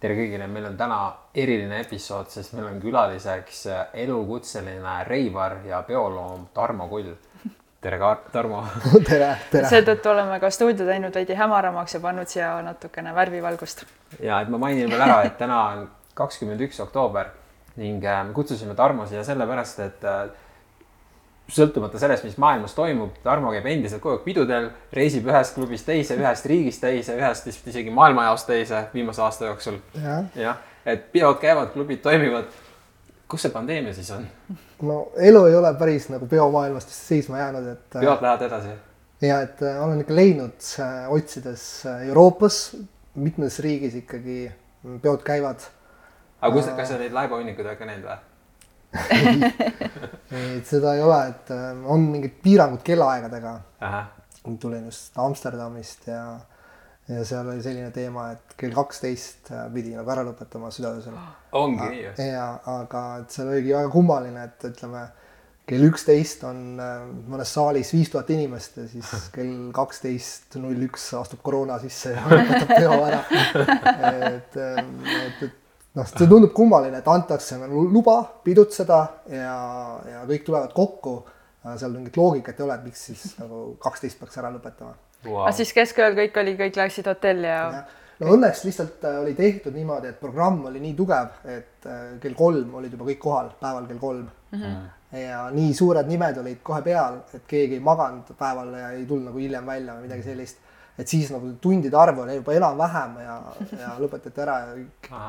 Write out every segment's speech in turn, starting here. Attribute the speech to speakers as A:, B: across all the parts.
A: tere kõigile, meil on täna eriline episood, sest meil on külaliseks elukutseline reivar ja peoloom Tarmo Kull. tere, Tarmo.
B: tere, tere.
C: seetõttu oleme ka stuudio teinud veidi hämaramaks ja pannud siia natukene värvivalgust.
A: ja et ma mainin veel ära, et täna on kakskümmend üks oktoober ning me kutsusime Tarmo siia sellepärast, et äh, sõltumata sellest, mis maailmas toimub, Tarmo käib endiselt kogu aeg pidudel, reisib ühest klubist teise, ühest riigist teise, ühest vist isegi maailmajaost teise viimase aasta jooksul ja.. jah, et peod käivad, klubid toimivad. kus see pandeemia siis on?
B: no elu ei ole päris nagu peomaailmast seisma jäänud, et.
A: Äh, peod lähevad edasi?
B: ja et äh, olen ikka leidnud äh, otsides Euroopas, mitmes riigis ikkagi peod käivad.
A: aga kus, kas sa neid laevahunnikuid oled ka näinud või?
B: ei, seda ei ole, et äh, on mingid piirangud kellaaegadega. tulin just Amsterdamist ja, ja seal oli selline teema, et kell kaksteist äh, pidi nagu ära lõpetama südaöösel.
A: ongi nii
B: või? ja, aga et seal oligi väga kummaline, et ütleme kell üksteist on äh, mõnes saalis viis tuhat inimest ja siis kell kaksteist null üks astub koroona sisse ja lõpetab peo ära. et, et, et noh, see tundub kummaline, et antakse nagu luba pidutseda ja, ja kõik tulevad kokku. seal mingit loogikat ei ole, et miks siis nagu kaksteist peaks ära lõpetama
C: wow.. aga siis keskööl kõik oli, kõik läksid hotelli ja, ja.?
B: no õnneks lihtsalt äh, oli tehtud niimoodi, et programm oli nii tugev, et äh, kell kolm olid juba kõik kohal, päeval kell kolm mm. -hmm. ja nii suured nimed olid kohe peal, et keegi ei maganud päeval ja ei tulnud nagu hiljem välja või midagi sellist et siis nagu tundide arv oli juba enam-vähem ja, ja lõpetati ära ja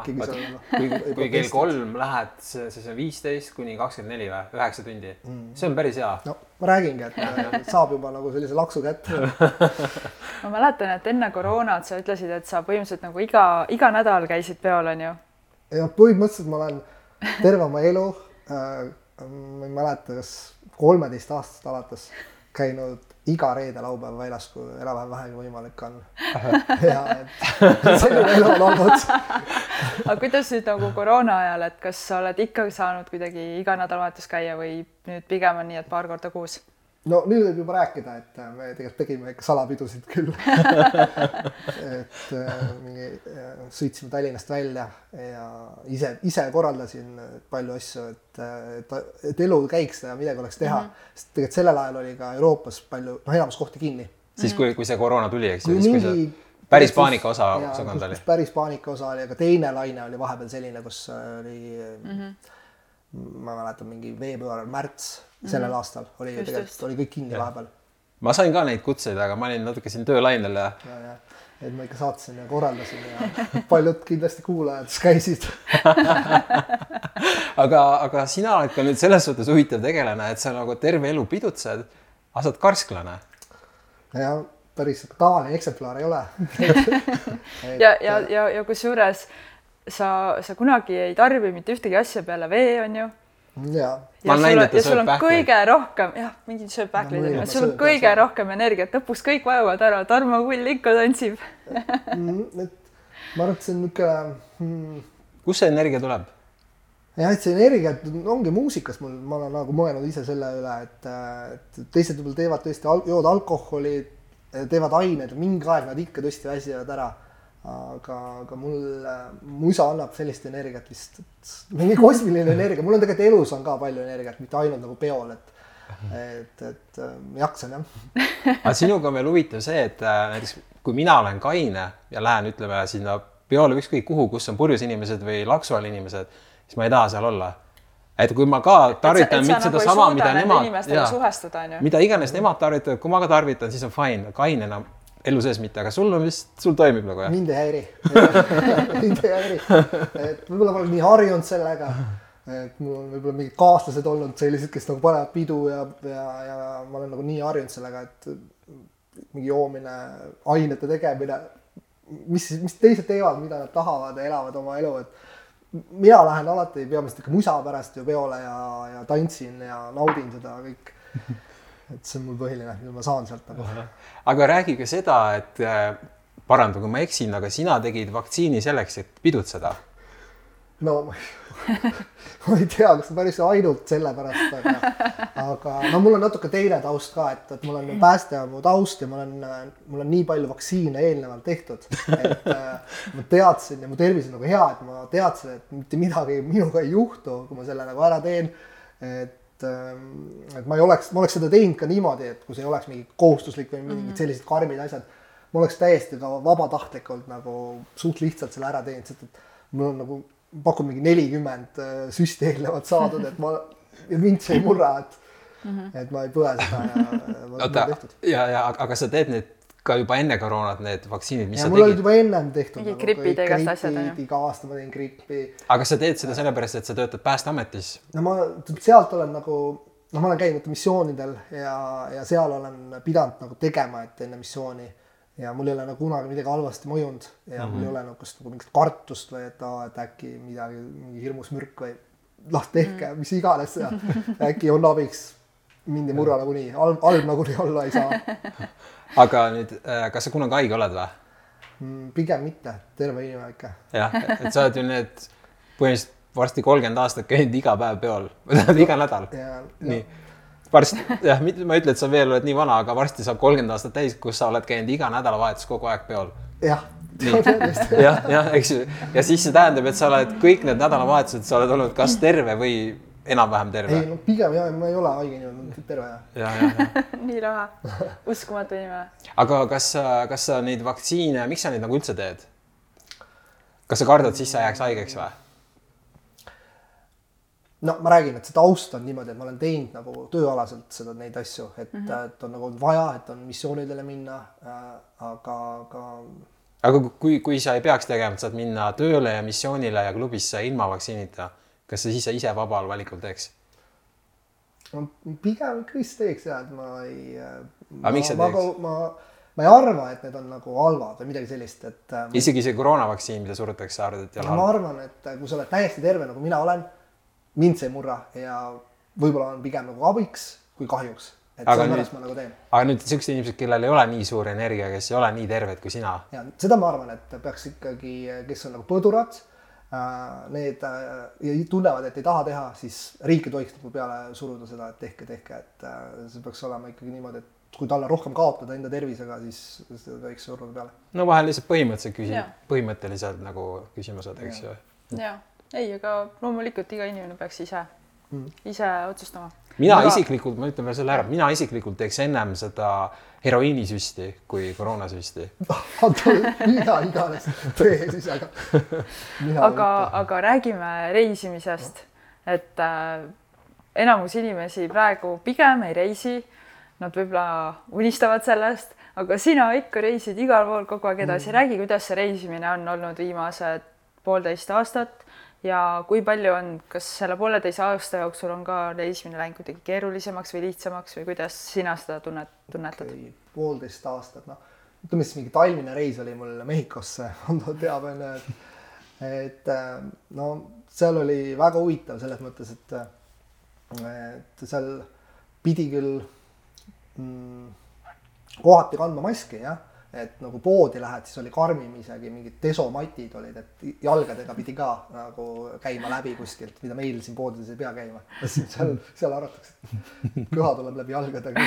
B: keegi seal
A: noh. kui, kui kell kolm lähed, siis on viisteist kuni kakskümmend neli või, üheksa tundi mm.. see on päris hea.
B: no ma räägingi, et äh, saab juba nagu sellise laksu kätte
C: ma mäletan, et enne koroonat sa ütlesid, et sa põhimõtteliselt nagu iga, iga nädal käisid peol, on ju?
B: jah, põhimõtteliselt ma olen terve oma elu äh,, ma ei mäleta, kas kolmeteist aastast alates käinud iga reede-laupäev väljas, kui enam-vähem vähegi võimalik on. ja et selline elu on olnud.
C: aga kuidas nüüd nagu koroona ajal, et kas sa oled ikkagi saanud kuidagi iga nädalavahetus käia või nüüd pigem on nii, et paar korda kuus?
B: No nüüd võib juba rääkida, et äh, me tegelikult tegime ikka salapidusid küll et äh, mingi äh, sõitsime Tallinnast välja ja ise, ise korraldasin palju asju, et, et, et elu käiks ja midagi oleks teha mm. -hmm. sest tegelikult sellel ajal oli ka Euroopas palju, noh, enamus kohti kinni.
A: siis kui, kui see koroona tuli, eks ju, siis kui see päris paanika osa, osakond oli.
B: päris paanika osa oli, aga teine laine oli vahepeal selline, kus oli mm, -hmm. ma mäletan, mingi veebruar, märts sellel mhm. aastal oli ju tegelikult, oli kõik kinni vahepeal.
A: ma sain ka neid kutseid, aga ma olin natuke siin töölainel ja.
B: ja, ja, et ma ikka saatsin ja korraldasin ja paljud kindlasti kuulajad käisid
A: aga, aga sina oled ka nüüd selles suhtes huvitav tegelane, et sa nagu terve elu pidutsed, aga sa oled karsklane.
B: ja päris tavaline eksemplar ei ole
C: ja, ja, ja, ja kusjuures sa, sa kunagi ei tarbi mitte ühtegi asja peale vee, on ju
B: ja,
C: ja sul, ja sul on pähkleid. kõige rohkem, jah, mingid sööb pähkleid no,, sul on kõige pähkleid. rohkem energiat, lõpuks kõik vajuvad ära, Tarmo Kull ikka tantsib
B: mm, et ma arvan, et see on niisugune
A: hmm. kust see energia tuleb?
B: jah, et see energia ongi muusikas mul, ma olen nagu mõelnud ise selle üle, et, et teised võib-olla teevad tõesti al, joovad alkoholi, teevad aineid, mingi aeg nad ikka tõesti väsivad ära aga, aga mul, musa annab sellist energiat vist, mingi kosmiline energia, mul on tegelikult elus on ka palju energiat, mitte ainult nagu peol, et et, et jaksan jah.
A: aga sinuga on veel huvitav see, et äh, näiteks kui mina olen kaine ja lähen, ütleme sinna peole ükskõik kuhu, kus on purjus inimesed või laksu all inimesed, siis ma ei taha seal olla. Et kui ma ka tarvitan mitte nagu sedasama, mida nemad, mida iganes nemad tarvitavad, kui ma ka tarvitan, siis on fine, kainena elu sees mitte, aga sul on vist, sul toimib nagu jah?
B: mind ei häiri. Mind ei häiri, et võib-olla ma olen nii harjunud sellega, et mul on võib-olla mingid kaaslased olnud sellised, kes nagu panevad pidu ja, ja, ja ma olen nagu nii harjunud sellega, et mingi joomine, ainete tegemine, mis, mis teised teevad, mida nad tahavad ja elavad oma elu, et mina lähen alati peamiselt ikka musa pärast ju peole ja, ja tantsin ja naudin seda kõik et see on mul põhiline, mida ma saan sealt nagu.
A: aga räägi ka seda, et äh, paranda, kui ma eksin, aga sina tegid vaktsiini selleks, et pidutseda.
B: no ma ei, tea, kas päris ainult sellepärast, aga, aga no mul on natuke teine taust ka, et, et mul on päästejaamu taust ja ma olen, mul on nii palju vaktsiine eelnevalt tehtud, et äh, ma teadsin ja mu tervis on nagu hea, et ma teadsin, et mitte midagi minuga ei juhtu, kui ma selle nagu ära teen. et, ähm, et ma ei oleks, ma oleks seda teinud ka niimoodi, et kui see ei oleks mingi kohustuslik või mingid sellised karmid asjad, ma oleks täiesti ka vabatahtlikult nagu suht lihtsalt selle ära teinud, sest et mul on nagu pakun mingi nelikümmend äh, süsti eelnevalt saadud, et ma ja mind see ei murra, et mm, -hmm. et ma ei põe seda ja.
A: oota, ja, ja aga sa teed need ka juba enne koroonat, need vaktsiinid, mis
B: ja,
A: sa
B: tegid? mul olid juba ennem tehtud.
C: mingi nagu gripid ja igast asjad on ju.
B: iga aasta ma teen grippi.
A: aga sa teed seda sellepärast, et sa töötad Päästeametis?
B: no ma sealt olen nagu, noh, ma olen käinud missioonidel ja, ja seal olen pidanud nagu tegema, et enne missiooni ja mul ei ole nagu kunagi midagi halvasti mõjunud ja mm -hmm. mul ei mhm. ole niisugust nagu mingit kartust või et aa, et äkki midagi, mingi hirmus mürk või noh, tehke mm -hmm. mis iganes ja äkki on abiks. mind ei murra nagunii, halb, halb nagunii olla ei saa.
A: aga nüüd, äh, kas sa kunagi haige oled või
B: mm,? pigem mitte, terve inimene ikka.
A: jah, et sa oled ju need põhimõtteliselt varsti kolmkümmend aastat käinud iga päev peol iga nädal. nii varsti, jah, ma ei ütle, et sa veel oled nii vana, aga varsti saab kolmkümmend aastat täis, kus sa oled käinud iga nädalavahetus kogu aeg peol.
B: jah.
A: jah, jah, eks ju, ja siis see tähendab, et sa oled kõik need nädalavahetused, sa oled olnud kas terve või enam-vähem terve.
B: ei, no pigem jah, ma ei ole haige inimene, terve jah.
A: ja, ja, ja.
C: nii lahe, uskumatu inimene.
A: aga kas, kas sa neid vaktsiine, miks sa neid nagu üldse teed? kas sa kardad, siis sa jääks haigeks või?
B: no ma räägin, et see taust on niimoodi, et ma olen teinud nagu tööalaselt seda, neid asju, et mm, -hmm. et on nagu vaja, et on missioonidele minna äh,, aga, aga.
A: aga kui, kui sa ei peaks tegema, saad minna tööle ja missioonile ja klubisse ilma vaktsiinita, kas sa siis ise vabal valikul teeks?
B: no pigem ikka vist teeks ja, et ma ei.
A: Äh, aga miks sa teeks?
B: ma, ma ei arva, et need on nagu halvad või midagi sellist, et
A: äh,. isegi see koroonavaktsiin, mida surutakse, arvad, et ei ole
B: halb? ma arvan, et kui sa oled täiesti terve, nagu mina olen mind see ei murra ja võib-olla on pigem nagu abiks kui kahjuks. et sellepärast ma nagu teen.
A: aga nüüd siuksed inimesed, kellel ei ole nii suur energia, kes ei ole nii terved kui sina.
B: ja seda ma arvan, et peaks ikkagi, kes on nagu põdurad äh,, need äh, ja tunnevad, et ei taha teha, siis riik ei tohiks nagu peale suruda seda, et tehke, tehke, et äh, see peaks olema ikkagi niimoodi, et kui talle rohkem kaotada enda tervisega, siis seda tohiks suruda peale.
A: no vahel lihtsalt põhimõtteliselt küsi-, põhimõtteliselt nagu küsimused, eks ju.
C: jaa ei, aga loomulikult iga inimene peaks ise mm., ise otsustama.
A: mina aga... isiklikult, ma ütlen veel selle ära, mina isiklikult teeks ennem seda heroiinisüsti kui koroonasüsti.
B: Mida iganes tee siis, aga.
C: aga, aga räägime reisimisest, et äh, enamus inimesi praegu pigem ei reisi. Nad võib-olla unistavad sellest, aga sina ikka reisid igal pool kogu aeg edasi. Mm.. räägi, kuidas see reisimine on olnud viimased poolteist aastat ja kui palju on, kas selle pooleteise aasta jooksul on ka reisimine läinud kuidagi keerulisemaks või lihtsamaks või kuidas sina seda tunnet, tunnetad okay,?
B: poolteist aastat, noh, ütleme siis mingi talvine reis oli mul Mehhikosse, Ando teab onju, et, et äh, no seal oli väga huvitav selles mõttes, et, et seal pidi küll mm, kohati kandma maski jah et nagu poodi lähed, siis oli karmim isegi mingid desomatid olid, et jalgadega pidi ka nagu käima läbi kuskilt, mida meil siin poodides ei pea käima. seal, seal arvatakse, et köha tuleb läbi jalgadega.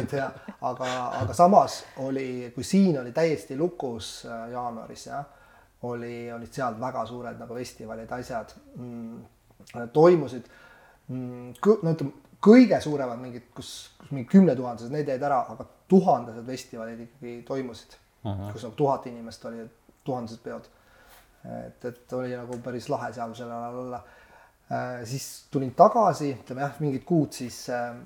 B: ei tea, aga, aga samas oli, kui siin oli täiesti lukus äh, jaanuaris jah, oli, olid seal väga suured nagu festivalid, asjad mm, toimusid mm,. no ütleme, kõige suuremad mingid, kus, kus mingi kümnetuhandesed, need jäid ära, aga tuhandesed festivalid ikkagi toimusid uh, -huh. kus nagu tuhat inimest oli, tuhandesed peod. et, et oli nagu päris lahe seal sel ajal olla äh,. siis tulin tagasi, ütleme jah, mingid kuud siis äh,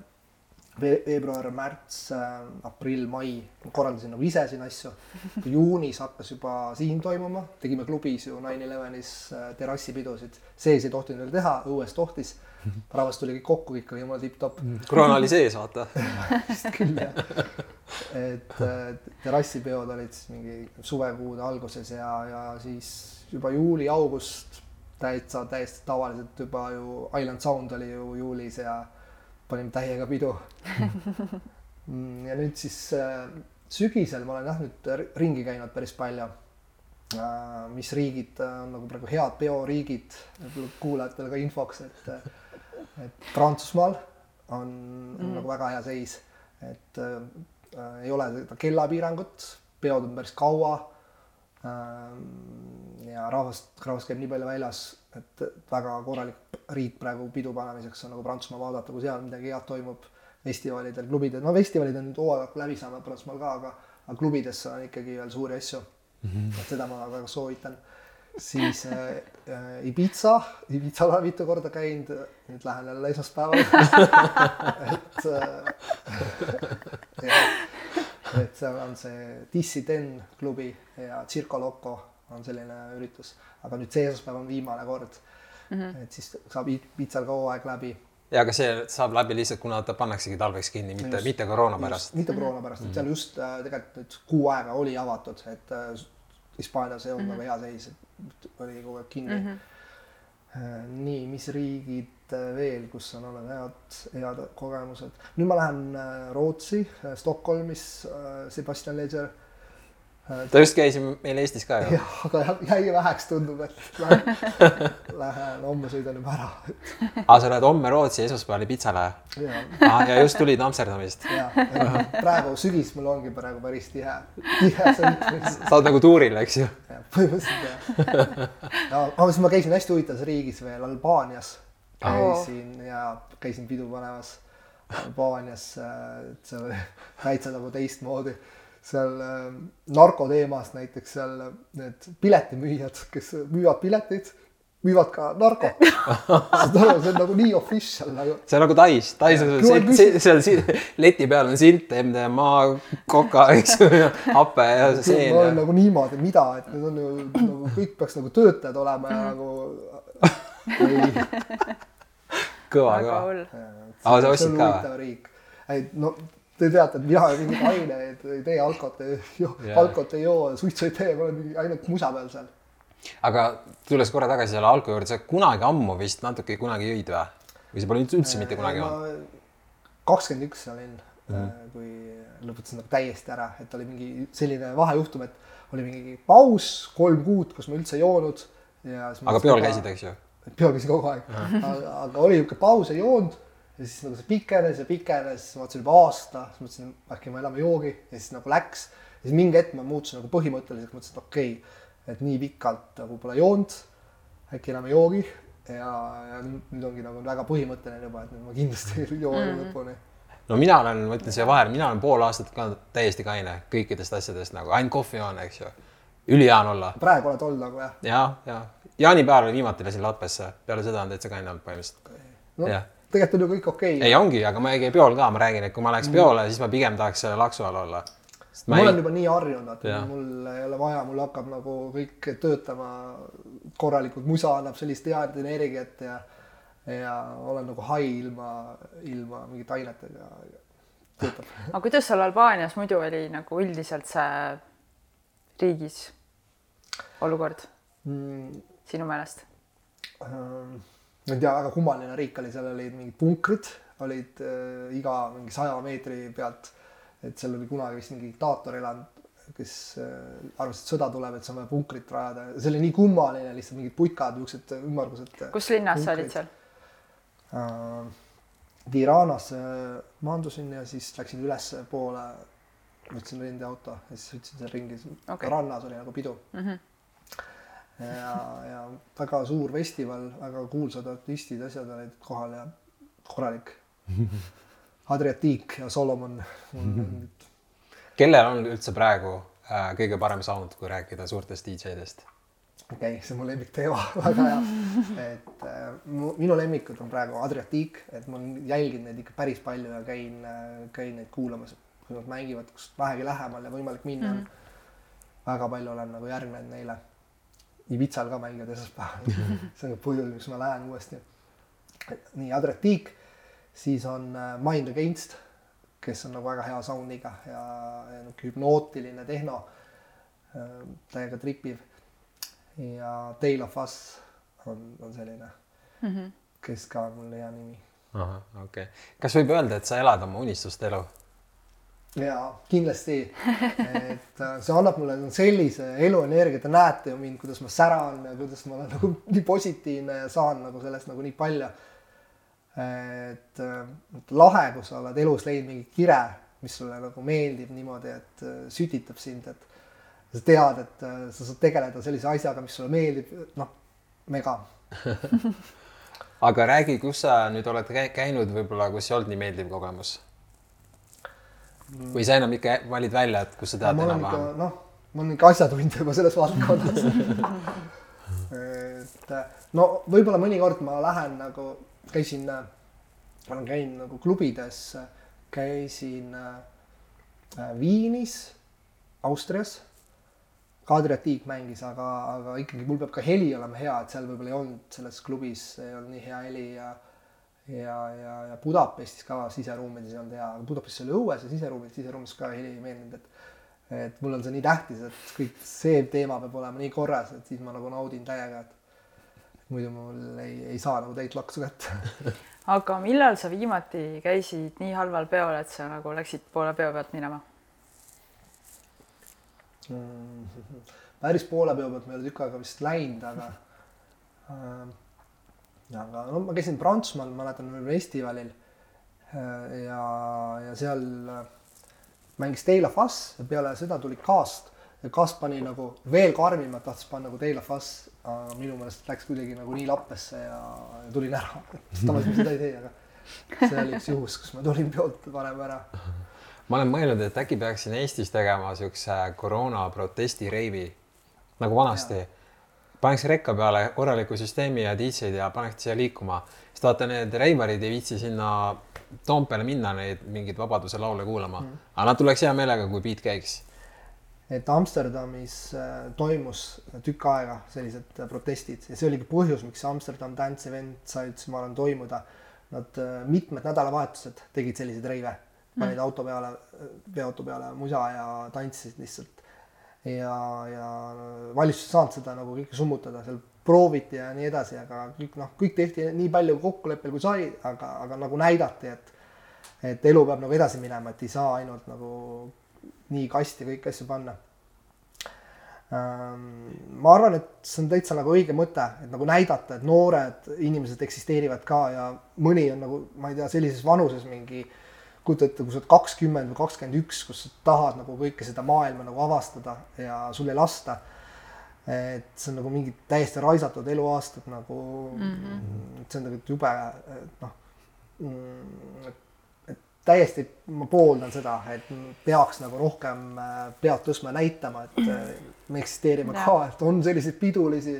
B: veebruar, märts äh,, aprill, mai, korraldasin nagu ise siin asju. juunis hakkas juba siin toimuma, tegime klubis ju Nine Elevenis äh, terrassipidusid, sees ei tohtinud veel teha, õues tohtis rahvas tuli kõik kokku, kõik oli jumala tipp-topp.
A: koroona oli sees, vaata
B: vist küll jah. et terrassipeod olid siis mingi suvekuude alguses ja, ja siis juba juuli-august täitsa täiesti tavaliselt juba ju Island Sound oli ju juulis ja panime täiega pidu mm, ja nüüd siis äh, sügisel ma olen jah nüüd ringi käinud päris palju. äh, mis riigid äh, on nagu praegu head peoriigid, kuulajatele ka infoks, et, et Prantsusmaal on, on mm. nagu väga hea seis, et äh, ei ole seda kellapiirangut, peod on päris kaua äh,. ja rahvast, rahvast käib nii palju väljas, et väga korralik riik praegu pidu panemiseks on nagu Prantsusmaa vaadata, kui seal midagi head toimub festivalidel, klubidel, no festivalid on nüüd hooaeg läbi saanud Prantsusmaal ka, aga, aga klubidesse on ikkagi veel suuri asju mm. -hmm. et seda ma väga soovitan. Siis äh, äh, Ibiza, Ibizal olen mitu korda käinud, nüüd lähen jälle esmaspäeval. Et äh, et seal on see Dissident klubi ja Circo Loco on selline üritus, aga nüüd see esmaspäev on viimane kord. Mm. -hmm. et siis saab Ibizal ka hooaeg läbi.
A: Ja aga see saab läbi lihtsalt, kuna ta pannaksegi talveks kinni, mitte, mitte koroona pärast.
B: mitte koroona pärast, et seal just äh, tegelikult nüüd kuu aega oli avatud, et äh, Hispaanias ei olnud mm -hmm. väga hea seis, et oli kogu aeg kinni mm. -hmm. nii, mis riigid veel, kus on olnud head, head kogemused. nüüd ma lähen Rootsi, Stockholmis, Sebastian Ledger
A: ta just käis meil Eestis ka
B: ju. jah, aga jäi väheks, tundub, et lähen, lähen homme sõidan juba ära.
A: aa, sa lähed homme Rootsi esmaspäeval pitsale? aa, ja just tulid Amsterdamist?
B: praegu sügis mul ongi praegu päris tihe, tihe sõitmine.
A: sa oled nagu tuuril, eks ju?
B: põhimõtteliselt jah. no, aga siis ma käisin hästi huvitavas riigis veel, Albaanias. käisin oh. ja käisin pidu panemas Albaanias, et see oli täitsa nagu teistmoodi seal äh, narkoteemas näiteks seal need piletimüüjad, kes müüvad pileteid, müüvad ka narkot saad aru, see on nagu nii official nagu.
A: see on nagu Tais, Tais on seal, seal, seal leti peal on silt MDMA, koka, eks ju, hape ja seen.
B: ma olen nagu niimoodi, mida, et need on ju nagu kõik peaks nagu töötajad olema ja nagu
A: kõva, kõva. aga sa ostsid ka või?
B: ei no Te teate, et mina mingeid aineid ei tee, alkot ei joo yeah., alkot ei joo, suitsu ei tee, ma olen mingi ainult musa peal seal.
A: aga tulles korra tagasi selle alko juurde, sa kunagi ammu vist natuke kunagi jõid või? või sa pole üldse mitte kunagi olnud?
B: kakskümmend üks olin mm, -hmm. kui lõpetasin nagu täiesti ära, et oli mingi selline vahejuhtum, et oli mingi paus, kolm kuud, kus ma üldse ei joonud ja.
A: aga peol käisid, eks ju?
B: peol käisin kogu aeg, aga, aga oli niisugune paus, ei joonud ja siis nagu see pikenes ja pikenes, ma mõtlesin juba aasta, siis mõtlesin, äkki ma elame joogi ja siis nagu läks. ja siis mingi hetk ma muutusin nagu põhimõtteliseks, mõtlesin, et okei okay,, et nii pikalt nagu pole joonud, äkki elame joogi ja, ja nüüd ongi nagu väga põhimõtteline juba, et nüüd ma kindlasti joon mm -hmm. lõpuni
A: no mina olen, ma ütlen siia vahele, mina olen pool aastat ka täiesti kaine kõikidest asjadest nagu ainult kohvi joon, eks ju. ülihea on olla.
B: praegu oled olnud nagu jah?
A: ja, ja jaanipäeval viimati lasin Lappesse, peale seda on täitsa kaine olnud põhimõtteliselt
B: no.. jah tegelikult on ju kõik okei
A: okay.. ei ongi, aga ma ei käi peol ka, ma räägin, et kui ma läheks peole, siis ma pigem tahaks selle laksu all olla.
B: ma, ma ei... olen juba nii harjunud, et mul ei ole vaja, mul hakkab nagu kõik töötama korralikult, musa annab sellist head energiat ja ja olen nagu hai ilma, ilma mingite ainetega.
C: aga kuidas seal Albaanias muidu oli nagu üldiselt see riigis olukord mm. sinu meelest
B: um,? Ma ei tea, väga kummaline riik oli, seal olid mingid punkrid, olid äh, iga mingi saja meetri pealt. et seal oli kunagi vist mingi diktaator elanud, kes äh, arvas, et sõda tuleb, et siis on vaja punkrit rajada, see oli nii kummaline, lihtsalt mingid putkad, niisugused ümmargused.
C: kus linnas sa olid seal
B: äh,? Tiranas äh, maandusin ja siis läksin ülespoole, võtsin rendiauto ja siis sõitsin seal ringi okay., rannas oli nagu pidu mm. -hmm ja, ja väga suur festival, väga kuulsad artistid, asjad olid kohal ja korralik. Adriatic ja Solomon
A: kellel on üldse praegu äh, kõige parem sound, kui rääkida suurtest DJ-dest?
B: okei okay,, see on mu lemmikteema väga hea. et äh, minu lemmikud on praegu Adriatic, et ma jälgin neid ikka päris palju ja käin äh,, käin neid kuulamas, kui nad mängivad, kus vähegi lähemal ja võimalik minna on mm. -hmm. väga palju olen nagu järgnenud neile Ibitsal ka mängivad esmaspäeval see on ka põhjus, miks ma lähen uuesti. nii, Adretik, siis on äh, Mind Against, kes on nagu väga hea sound'iga ja, ja niisugune hüpnootiline tehno, äh, täiega tripiv. ja Tale of Us on, on selline mm, -hmm. kes ka on mulle hea nimi.
A: ahah, okei okay.. kas võib öelda, et sa elad oma unistuste elu?
B: Ja kindlasti, et äh, see annab mulle sellise eluenergia, te näete ju mind, kuidas ma säran ja kuidas ma olen nagu nii positiivne ja saan nagu sellest nagu nii palju. et äh, et lahe, kui sa oled elus leidnud mingi kire, mis sulle nagu meeldib niimoodi, et äh, sütitab sind, et sa tead, et sa saad tegeleda sellise asjaga, mis sulle meeldib, noh, mega
A: aga räägi, kus sa nüüd oled käi- käinud võib-olla, kus ei olnud nii meeldiv kogemus? Või sa enam ikka valid välja, et kus sa
B: ma olen ikka noh, ma olen ikka asjatundja juba selles valdkonnas. et no võib-olla mõnikord ma lähen nagu, käisin, ma olen käinud nagu klubides, käisin äh, Viinis, Austrias. Kadri Tiik mängis, aga, aga ikkagi mul peab ka heli olema hea, et seal võib-olla ei olnud selles klubis ei olnud nii hea heli ja ja, ja, ja Budapestis ka siseruumides ei olnud hea, aga Budapestis oli õues ja siseruumides, siseruumides ka heli ei meeldinud, et et mulle on see nii tähtis, et kõik see teema peab olema nii korras, et siis ma nagu naudin täiega, et muidu mul ei, ei saa nagu täit laksu kätte.
C: aga millal sa viimati käisid nii halval peol, et sa nagu läksid poole peo pealt minema?
B: päris poole peo pealt ma ei ole tükk aega vist läinud, aga äh, aga no ma käisin Prantsusmaal, mäletan veel festivalil äh, ja, ja seal äh, mängis Teila Fass ja peale seda tuli Cast ja Cast pani nagu veel karmimalt tahtis panna nagu Teila Fass, aga minu meelest läks kuidagi nagu nii lappesse ja, ja tulin ära. tavaliselt seda ei tee, aga see oli üks juhus, kus ma tulin peolt varem ära.
A: ma olen mõelnud, et äkki peaksin Eestis tegema siukse koroona protestireivi nagu vanasti. Paneks rekka peale korraliku süsteemi ja DJ-d ja paneks siia liikuma, sest vaata, need reivarid ei viitsi sinna Toompeale minna neid mingeid Vabaduse laule kuulama mm., aga nad tuleks hea meelega, kui beat käiks.
B: et Amsterdamis äh, toimus tükk aega sellised äh, protestid ja see oligi põhjus, miks Amsterdam Dance Event sai üldse, ma arvan, toimuda. Nad äh, mitmed nädalavahetused tegid selliseid reive, panid mm. auto peale, veoauto peale musa ja tantsisid lihtsalt. ja, ja valitsus ei saanud seda nagu kõike summutada, seal prooviti ja nii edasi, aga kõik noh, kõik tehti nii palju kokkuleppel kui sai, aga, aga nagu näidati, et et elu peab nagu edasi minema, et ei saa ainult nagu nii kasti kõiki asju panna. Ähm, ma arvan, et see on täitsa nagu õige mõte, et nagu näidata, et noored inimesed eksisteerivad ka ja mõni on nagu, ma ei tea, sellises vanuses mingi, kujuta ette, kui sa oled kakskümmend või kakskümmend üks, kus sa tahad nagu kõike seda maailma nagu avastada ja sul ei lasta. et see on nagu mingi täiesti raisatud eluaastad nagu mm, -hmm. see on tegelikult jube, et noh mm,, et täiesti ma pooldan seda, et peaks nagu rohkem äh, pead tõstma ja näitama, et äh, me eksisteerime ka, et on selliseid pidulisi,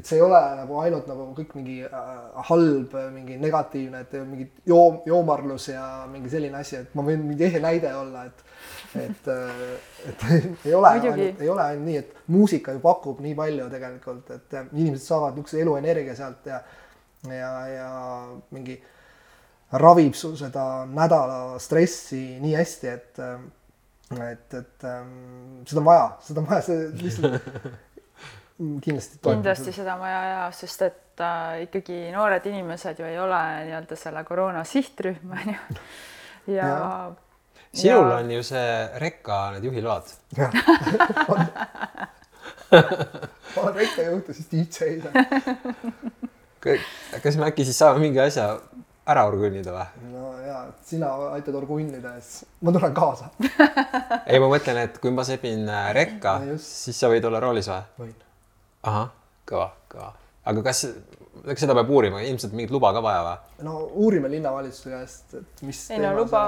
B: et see ei ole nagu ainult nagu kõik mingi äh, halb, mingi negatiivne, et mingi joom, joomarlus ja mingi selline asi, et ma võin mingi ehe näide olla, et et, et ei ole ainult, ei ole ainult nii, et muusika ju pakub nii palju tegelikult, et äh, inimesed saavad niisuguse eluenergia sealt ja ja, ja mingi ravib sul seda nädala stressi nii hästi, et et, et ähm, seda on vaja, seda on vaja, see lihtsalt kindlasti
C: kindlasti seda on vaja ja sest et äh, ikkagi noored inimesed ju ei ole nii-öelda selle koroona sihtrühm on ju. ja,
B: Jaa.
C: ja..
A: sinul ja... on ju see rekka need juhiload.
B: jah, ma olen väike juht ja siis DJ-d.
A: kas me äkki siis saame mingi asja ära orgunnida või?
B: no ja sina aitad orgunnida ja siis ma tulen kaasa.
A: ei, ma mõtlen, et kui ma sebin äh, rekka siis sa võid olla roolis või?
B: võin.
A: ahah, kõva, kõva. aga kas, eks seda peab uurima, ilmselt mingit luba ka vaja või?
B: no uurime linnavalitsuse käest, et mis.
C: ei no luba,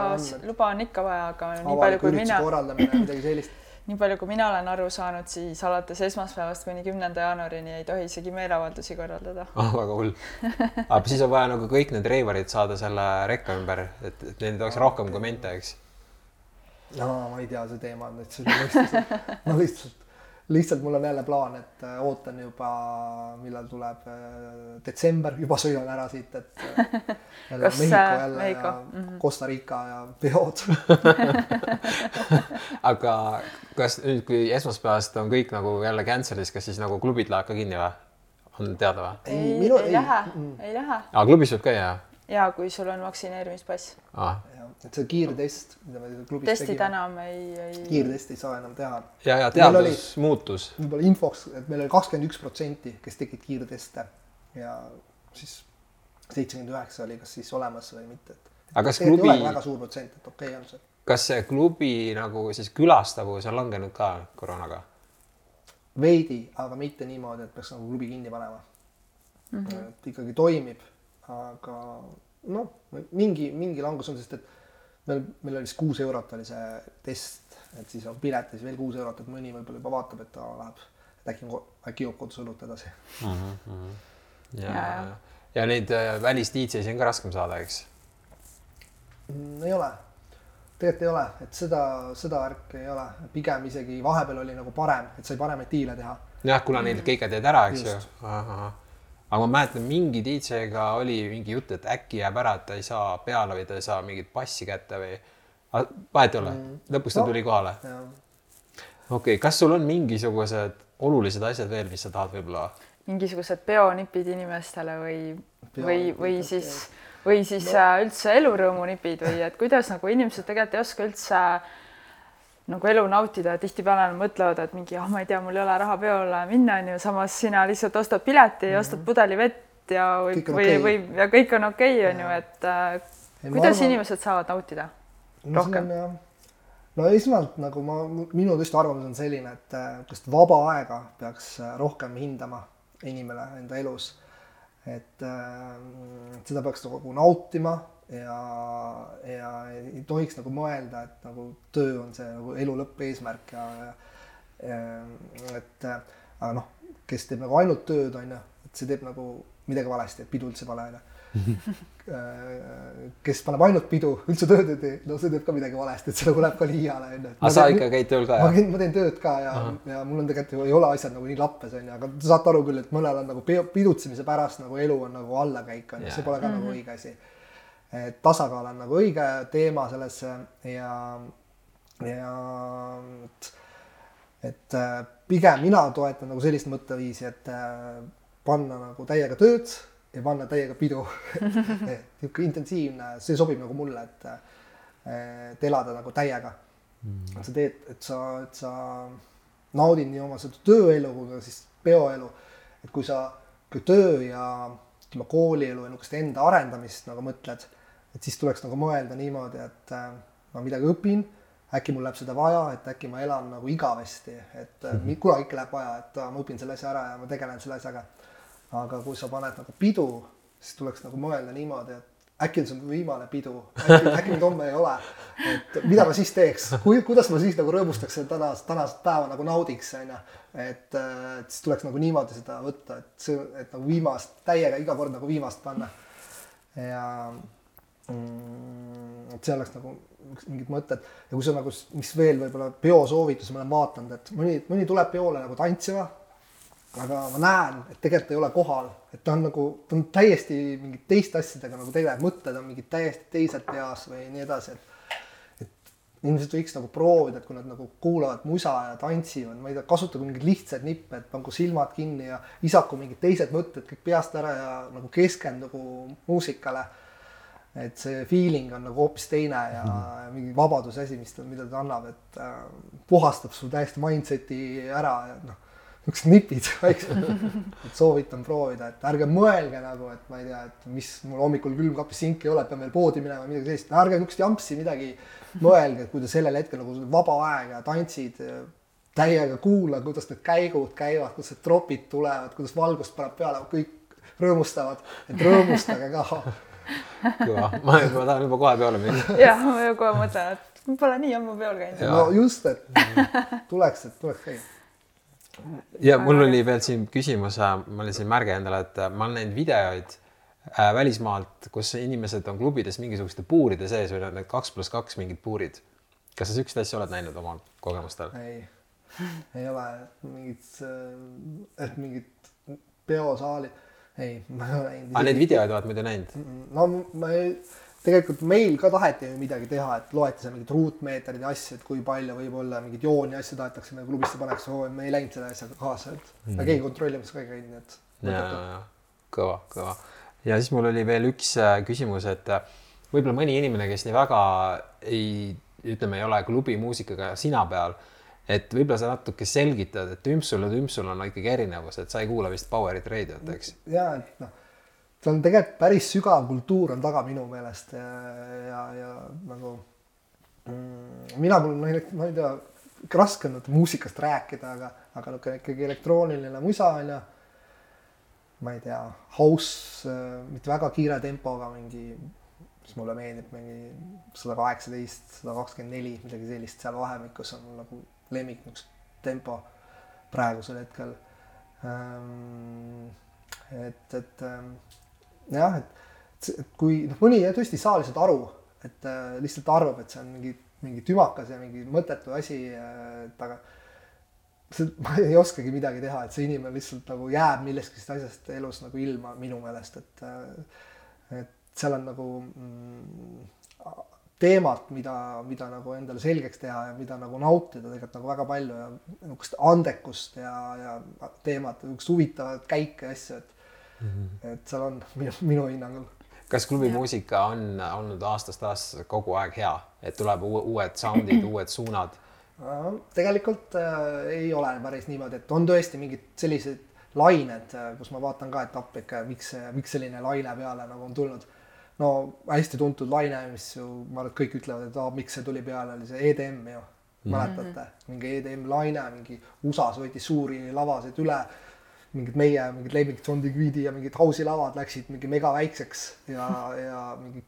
C: luba on ikka vaja, aga nii palju kui mina,
B: korraldamine, midagi sellist.
C: nii palju kui mina olen aru saanud, siis alates esmaspäevast kuni kümnenda jaanuarini ei tohi isegi meeleavaldusi korraldada.
A: ah, väga hull. aga siis on vaja nagu kõik need reivarid saada selle rekka ümber, et, et neid oleks rohkem kui mente, eks.
B: no ma ei tea, see teema on täitsa üle mõistuse. ma lihtsalt, lihtsalt mul on jälle plaan, et äh, ootan juba, millal tuleb äh, detsember, juba sõidan ära siit, et äh, jälle
C: Kas,
B: Mehhiko jälle
C: Mehhiko?
B: ja
C: Mhm.
B: Costa Rica ja peod.
A: aga kas nüüd, kui esmaspäevast on kõik nagu jälle cancel'is, kas siis nagu klubid lähevad ka kinni või? on teada või?
C: ei,
B: minu-
C: ei
B: ei,
C: lähe
B: mm.,
C: ei lähe.
A: aa, klubis võib käia?
C: Ja kui sul on vaktsineerimispass.
A: ah,.
B: et see kiirtest, mida me klubis
C: testid enam ei, ei.
B: kiirtesti ei saa enam teha.
A: ja, ja
B: Meil oli-
A: teadus muutus.
B: võib-olla infoks, et meil oli kakskümmend üks protsenti, kes tegid kiirteste ja siis seitsekümmend üheksa oli kas siis olemas või mitte, et
A: aga kas klubi
B: väga suur protsent, et okei okay on see.
A: kas see klubi nagu siis külastavus on langenud ka koroonaga?
B: veidi, aga mitte niimoodi, et peaks nagu klubi kinni panema mm.
C: Mhm.
B: -hmm. et ikkagi toimib, aga noh, mingi, mingi langus on, sest et meil, meil oli vist kuus eurot oli see test, et siis on piletis veel kuus eurot, et mõni võib-olla juba vaatab, et ta läheb, et äkki, äkki joob kodus õlut edasi.
A: ja,
C: Ja,
A: ja,
C: ja.
A: ja neid äh, välis-DJ-si on ka raskem saada, eks?
B: Mm, ei ole, tegelikult ei ole, et seda, seda värki ei ole, pigem isegi vahepeal oli nagu parem, et sai paremaid diile teha.
A: jah, kuna neil kõik jäid ära, eks ju
B: Just..
A: Aga ma mäletan, mingi DJ-ga oli mingi jutt, et äkki jääb ära, et ta ei saa peale või ta ei saa mingit passi kätte või. vahet ei ole, lõpuks ta
B: No.
A: tuli kohale.
B: ja
A: okei okay,, kas sul on mingisugused olulised asjad veel, mis sa tahad võib-olla?
C: mingisugused peonipid inimestele või, või, või siis, või siis no. üldse elurõõmunipid või et kuidas nagu inimesed tegelikult ei oska üldse nagu elu nautida, tihtipeale mõtlevad, et mingi ah, ma ei tea, mul ei ole raha peole minna, onju, samas sina lihtsalt ostad pileti ja ostad pudeli vett ja või või
B: okei.,
C: või ja kõik on okei okay,, onju, et äh,
B: Ei,
C: kuidas
B: arvan-
C: inimesed saavad nautida? Rohkem.
B: no,. no esmalt nagu ma, minu tõesti arvamus on selline, et äh, just vaba aega peaks äh, rohkem hindama inimene enda elus. et äh, seda peaks nagu nautima ja, ja ei tohiks nagu mõelda, et nagu töö on see nagu elu lõppeesmärk ja, ja, ja et äh, aga noh, kes teeb nagu ainult tööd, on ju, et see teeb nagu midagi valesti, et pidu üldse vale on ju. kes paneb ainult pidu, üldse tööd ei tee, no see teeb ka midagi valesti, et see nagu läheb ka liiale onju.
A: aga sa ikka käid tööl ka
B: ma
A: jah?
B: käin, ma teen tööd ka ja, ja mul on tegelikult ju ei ole asjad nagu nii lappes onju, aga te saate aru küll, et mõnel on nagu pidutsemise pärast nagu elu on nagu allakäik onju,
A: Jaa.
B: see pole ka nagu õige asi. Et tasakaal on nagu õige teema sellesse ja, ja et, et äh, pigem mina toetan nagu sellist mõtteviisi, et äh, panna nagu täiega tööd ja panna täiega pidu. niisugune intensiivne, see sobib nagu mulle, et, et elada nagu täiega mm.. sa teed, et sa, et sa naudid nii oma seda tööelu kui ka siis peoelu. et kui sa, kui töö ja ütleme, koolielu ja niisugust enda arendamist nagu mõtled, et siis tuleks nagu mõelda niimoodi, et äh, ma midagi õpin, äkki mul läheb seda vaja, et äkki ma elan nagu igavesti, et mm -hmm. kunagi ikka läheb vaja, et aa, ma õpin selle asja ära ja ma tegelen selle asjaga aga kui sa paned nagu pidu, siis tuleks nagu mõelda niimoodi, et äkki on see viimane pidu, äkki, äkki mind homme ei ole. et mida ma siis teeks, kui, kuidas ma siis nagu rõõmustaks seda tänast, tänast päeva nagu naudiks, onju. et, et siis tuleks nagu niimoodi seda võtta, et see, et nagu viimast, täiega iga kord nagu viimast panna. ja mm, et see oleks nagu mingid mõtted ja kui sa nagu, mis veel võib-olla peosoovitusi ma olen vaadanud, et mõni, mõni tuleb peole nagu tantsima aga ma näen, et tegelikult ei ole kohal, et ta on nagu, ta on täiesti mingite teiste asjadega nagu tegeleb, mõtted on mingid täiesti teised peas või nii edasi, et inimesed võiks nagu proovida, et kui nad nagu kuulavad musa ja tantsivad, ma ei tea, kasutage mingeid lihtsaid nippe, et pangu silmad kinni ja visaku mingid teised mõtted kõik peast ära ja nagu keskendugu muusikale. Et see feeling on nagu hoopis teine ja mm. mingi vabaduse asi, mis ta, mida ta annab, et äh, puhastab sul täiesti mindset'i ära ja noh niisugused nipid väiksed, et soovitan proovida, et ärge mõelge nagu, et ma ei tea, et mis mul hommikul külmkapis sink ei ole, pean veel poodi minema, midagi sellist, ärge niisugust jampsi midagi mõelge, kui te sellel hetkel nagu vaba aeg ja tantsid täiega kuula, kuidas need käigud käivad, kuidas need tropid tulevad, kuidas valgust paneb peale, kõik rõõmustavad, et rõõmustage ka.
A: kõva, ma, ma tahan juba kohe peole minna.
C: jah, ma ju kohe mõtlen, et ma pole nii ammu peol käinud.
B: No just, et tuleks, et tuleks käia.
A: ja mul oli veel siin küsimus, ma olin siin märge endale, et äh, ma olen näinud videoid äh, välismaalt, kus inimesed on klubides mingisuguste puuride sees või need kaks pluss kaks mingid puurid. kas sa siukseid asju oled näinud oma kogemustel?
B: ei, ei ole mingit, et mingit peosaali, ei, ma ei ole näinud.
A: aga neid videoid oled muidu näinud?
B: no ma ei, tegelikult meil ka taheti ju midagi teha, et loeti seal mingid ruutmeetrid ja asju, et kui palju võib-olla mingeid jooni asju tahetakse nagu klubisse pannakse, me ei läinud selle asjaga kaasa, et mm. keegi kontrollimas ka ei käinud, nii et.
A: ja, ja, kõva, kõva. ja siis mul oli veel üks äh, küsimus, et äh, võib-olla mõni inimene, kes nii väga ei, ütleme, ei ole klubimuusikaga sina peal, et võib-olla sa natuke selgitad, et Tümpsul ja Tümpsul on ikkagi erinevus, et sa ei kuula vist Powerit raadio't, eks?
B: ja, et noh, seal on tegelikult päris sügav kultuur on taga minu meelest ja, ja, ja nagu mm, mina ma ei, ma ei tea, raske on muusikast rääkida, aga, aga niisugune ikkagi elektrooniline musa on ju. ma ei tea, house, mitte väga kiire tempoga mingi, mis mulle meeldib, mingi sada kaheksateist, sada kakskümmend neli, midagi sellist seal vahemikus on mul nagu lemmik niisugune tempo praegusel hetkel ähm,. et, et ähm, jah, et, kui noh, mõni tõesti ei saa lihtsalt aru, et äh, lihtsalt arvab, et see on mingi mingi tümakas ja mingi mõttetu asi, et aga see, ma ei oskagi midagi teha, et see inimene lihtsalt nagu jääb millestki asjast elus nagu ilma minu meelest, et et seal on nagu mm, teemat, mida, mida nagu endale selgeks teha ja mida nagu nautida tegelikult nagu väga palju ja niisugust andekust ja, ja teemat, niisugust huvitavat käike ja asju, et mm -hmm. et seal on minu, minu hinnangul
A: kas klubimuusika on olnud aastast aastasse kogu aeg hea, et tuleb uued sound'id, uued suunad?
B: tegelikult äh, ei ole päris niimoodi, et on tõesti mingid sellised lained, äh, kus ma vaatan ka, et appi, miks, miks selline laine peale nagu on tulnud. No hästi tuntud laine, mis ju ma arvan, et kõik ütlevad, et aa, miks see tuli peale, oli see EDM ju. mäletate mm, -hmm. mingi EDM laine, mingi USA-s võeti suuri lavasid üle mingid meie mingid lemmik John Digweedi ja mingid house'i lavad läksid mingi mega väikseks ja, ja mingi,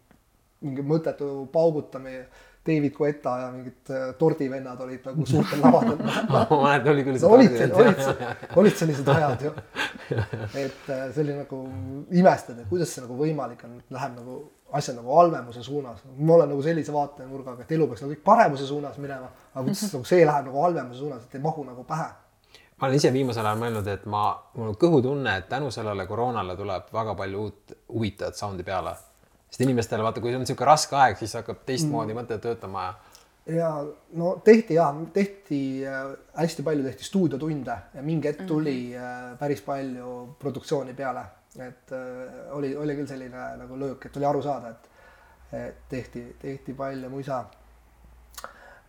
B: mingi mõttetu paugutamine. David Guetta ja mingid äh, tordivennad olid nagu suurtel lavadel
A: ma mäletan, oli küll
B: no, olid, olid, olid sellised ajad ju. et äh, see oli nagu imestada, kuidas see nagu võimalik on, läheb nagu asjad nagu halvemuse suunas. ma olen nagu sellise vaatenurgaga, et elu peaks nagu kõik paremuse suunas minema, aga kuidas nagu see läheb nagu halvemuse suunas, et ei mahu nagu pähe
A: ma olen ise viimasel ajal mõelnud, et ma, mul on kõhutunne, et tänu sellele koroonale tuleb väga palju uut huvitavat sound'i peale. Sest inimestele vaata, kui on niisugune raske aeg, siis hakkab teistmoodi mm. mõte töötama ja.
B: ja no tehti ja tehti äh, hästi palju tehti stuudiotunde ja mingi hetk tuli mm -hmm. päris palju produktsiooni peale, et äh, oli, oli küll selline nagu löök, et oli aru saada, et, et tehti, tehti palju muisa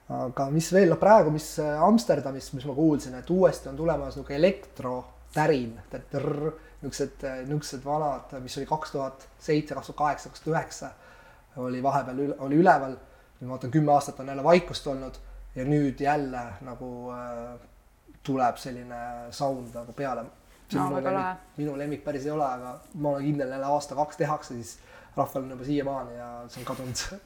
B: aga mis veel, noh praegu, mis äh, Amsterdamist, mis ma kuulsin, et uuesti on tulemas niisugune elektrotärin, niisugused, äh, niisugused vanad, mis oli kaks tuhat seitse, kaks tuhat kaheksa, kaks tuhat üheksa oli vahepeal, oli üleval. nüüd ma vaatan, kümme aastat on jälle vaikust olnud ja nüüd jälle nagu äh, tuleb selline sound nagu peale. no, minu lemmik, minu lemmik päris ei ole, aga ma olen kindel, jälle aasta-kaks tehakse, siis rahval on juba siiamaani ja see on kadunud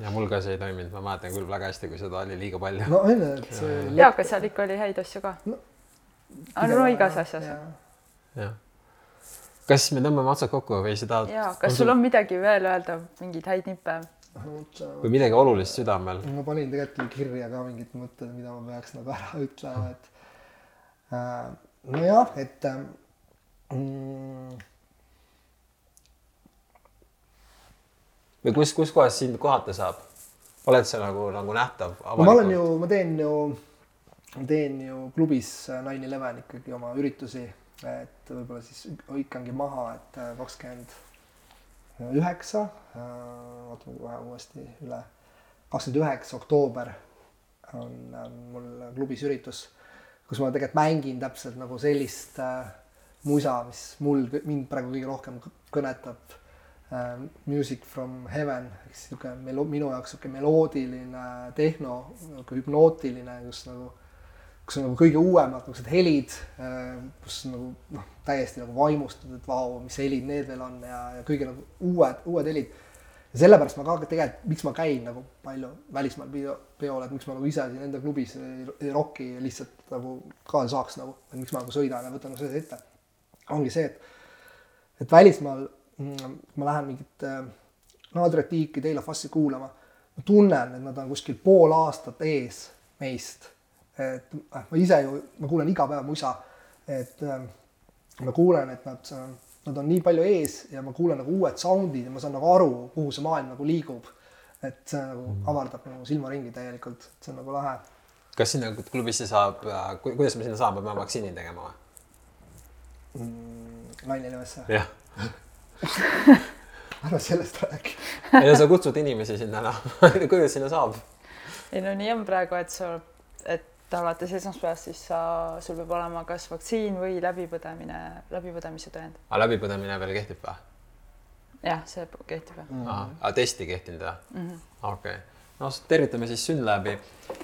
A: ja mul ka see ei toiminud, ma mäletan küll väga hästi, kui seda oli liiga palju.
B: no on ju, et see.
C: ja, aga seal ikka oli häid asju ka no,. no, no igas asjas.
A: jah. Kas me tõmbame otsad kokku või sa tahad?
C: ja, kas on sul on midagi veel öelda, mingeid häid nippe?
A: või midagi olulist südamel?
B: ma panin tegelikult kirja ka mingid mõtted, mida ma peaks nagu ära ütlema, et äh, nojah, et äh, mm,
A: või kus, kus kohas sind kohata saab? oled sa nagu, nagu nähtav?
B: ma olen ju, ma teen ju, teen ju klubis Nine Eleven ikkagi oma üritusi, et võib-olla siis hõikangi maha, et kakskümmend üheksa, vaatame kohe uuesti üle, kakskümmend üheksa oktoober on, on mul klubis üritus, kus ma tegelikult mängin täpselt nagu sellist äh, musa, mis mul, mind praegu kõige rohkem kõnetab. Äh, Music from Heaven ehk siis niisugune melo-, minu jaoks niisugune meloodiline tehno, niisugune hüpnootiline, kus nagu, kus on nagu kõige uuemad niisugused helid kus nagu noh, täiesti nagu vaimustud, et vau, mis helid need veel on ja, ja kõige nagu uued, uued helid. ja sellepärast ma ka tegelikult, miks ma käin nagu palju välismaal peo, peol, et miks ma nagu ise siin enda klubis ei, ei rocki lihtsalt nagu ka saaks nagu, et miks ma nagu sõidan ja võtan nagu selle ette. ongi see, et, et välismaal Mm, ma lähen mingit äh, Nadret Tiiki, Taylor Fassi kuulama, ma tunnen, et nad on kuskil pool aastat ees meist. Et äh, ma ise ju, ma kuulan iga päev musa, et äh, ma kuulen, et nad, nad on nii palju ees ja ma kuulen nagu uued sound'id ja ma saan nagu aru, kuhu see maailm nagu liigub. et see nagu mm. avardab nagu silmaringi täielikult, see on nagu lahe.
A: kas sinna klubisse saab, kuidas me sinna saame, peame vaktsiini tegema või?
B: mm,? Laine Ilvesse?
A: jah
B: ära sellest räägi.
A: ei no sa kutsud inimesi sinna noh, kuidas sinna saab?
C: ei no nii on praegu, et sul, et alates esmaspäevast siis sa, sul peab olema kas vaktsiin või läbipõdemine, läbipõdemise tõend.
A: aga läbipõdemine veel kehtib või?
C: jah, see kehtib jah.
A: ahah, aga test ei kehtinud või? okei, no s- tervitame siis Synlabi,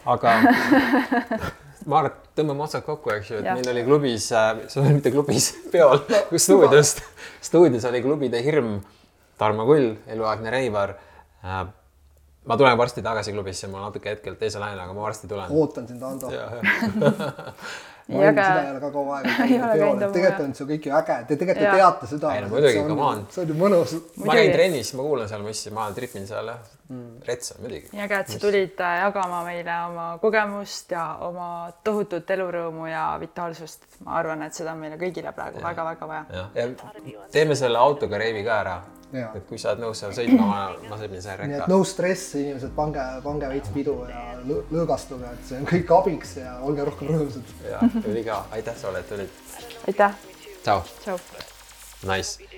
A: aga ma arvan, et tõmbame otsad kokku, eks ju, et
C: Jah.
A: meil oli klubis, see oli mitte klubis, peol, stuudios, stuudios oli klubide hirm, Tarmo Kull, eluaegne reivar. Ma tulen varsti tagasi klubisse, ma natuke hetkel teise laine, aga ma varsti tulen.
B: ootan sind, Ando. Ma
C: äge.
B: seda ei ole ka kaua aega teinud. tegelikult on see kõik ju äge, te tegelikult
C: Jaa.
B: ei teata seda.
A: Ei no muidugi, come on.
B: see on ju mõnus.
A: ma käin trennis, ma kuulan seal mussi, ma tripin seal jah, retsa muidugi.
C: nii äge, et sa tulid äh, jagama meile oma kogemust ja oma tohutut elurõõmu ja vitaalsust. ma arvan, et seda on meile kõigile praegu väga-väga vaja.
A: jah, ja teeme selle autoga reivi ka ära. Et kui sa oled nõus seal sõitma, ma, ma sõidan selle
B: nii et
A: rekka.
B: no stress, inimesed, pange, pange veits pidu ja lõ- lõõgastuge, et see on kõik abiks ja olge rohkem rõõmsad.
A: ja, ülika, aitäh sulle, et tulid.
C: aitäh, tšau.
A: nice.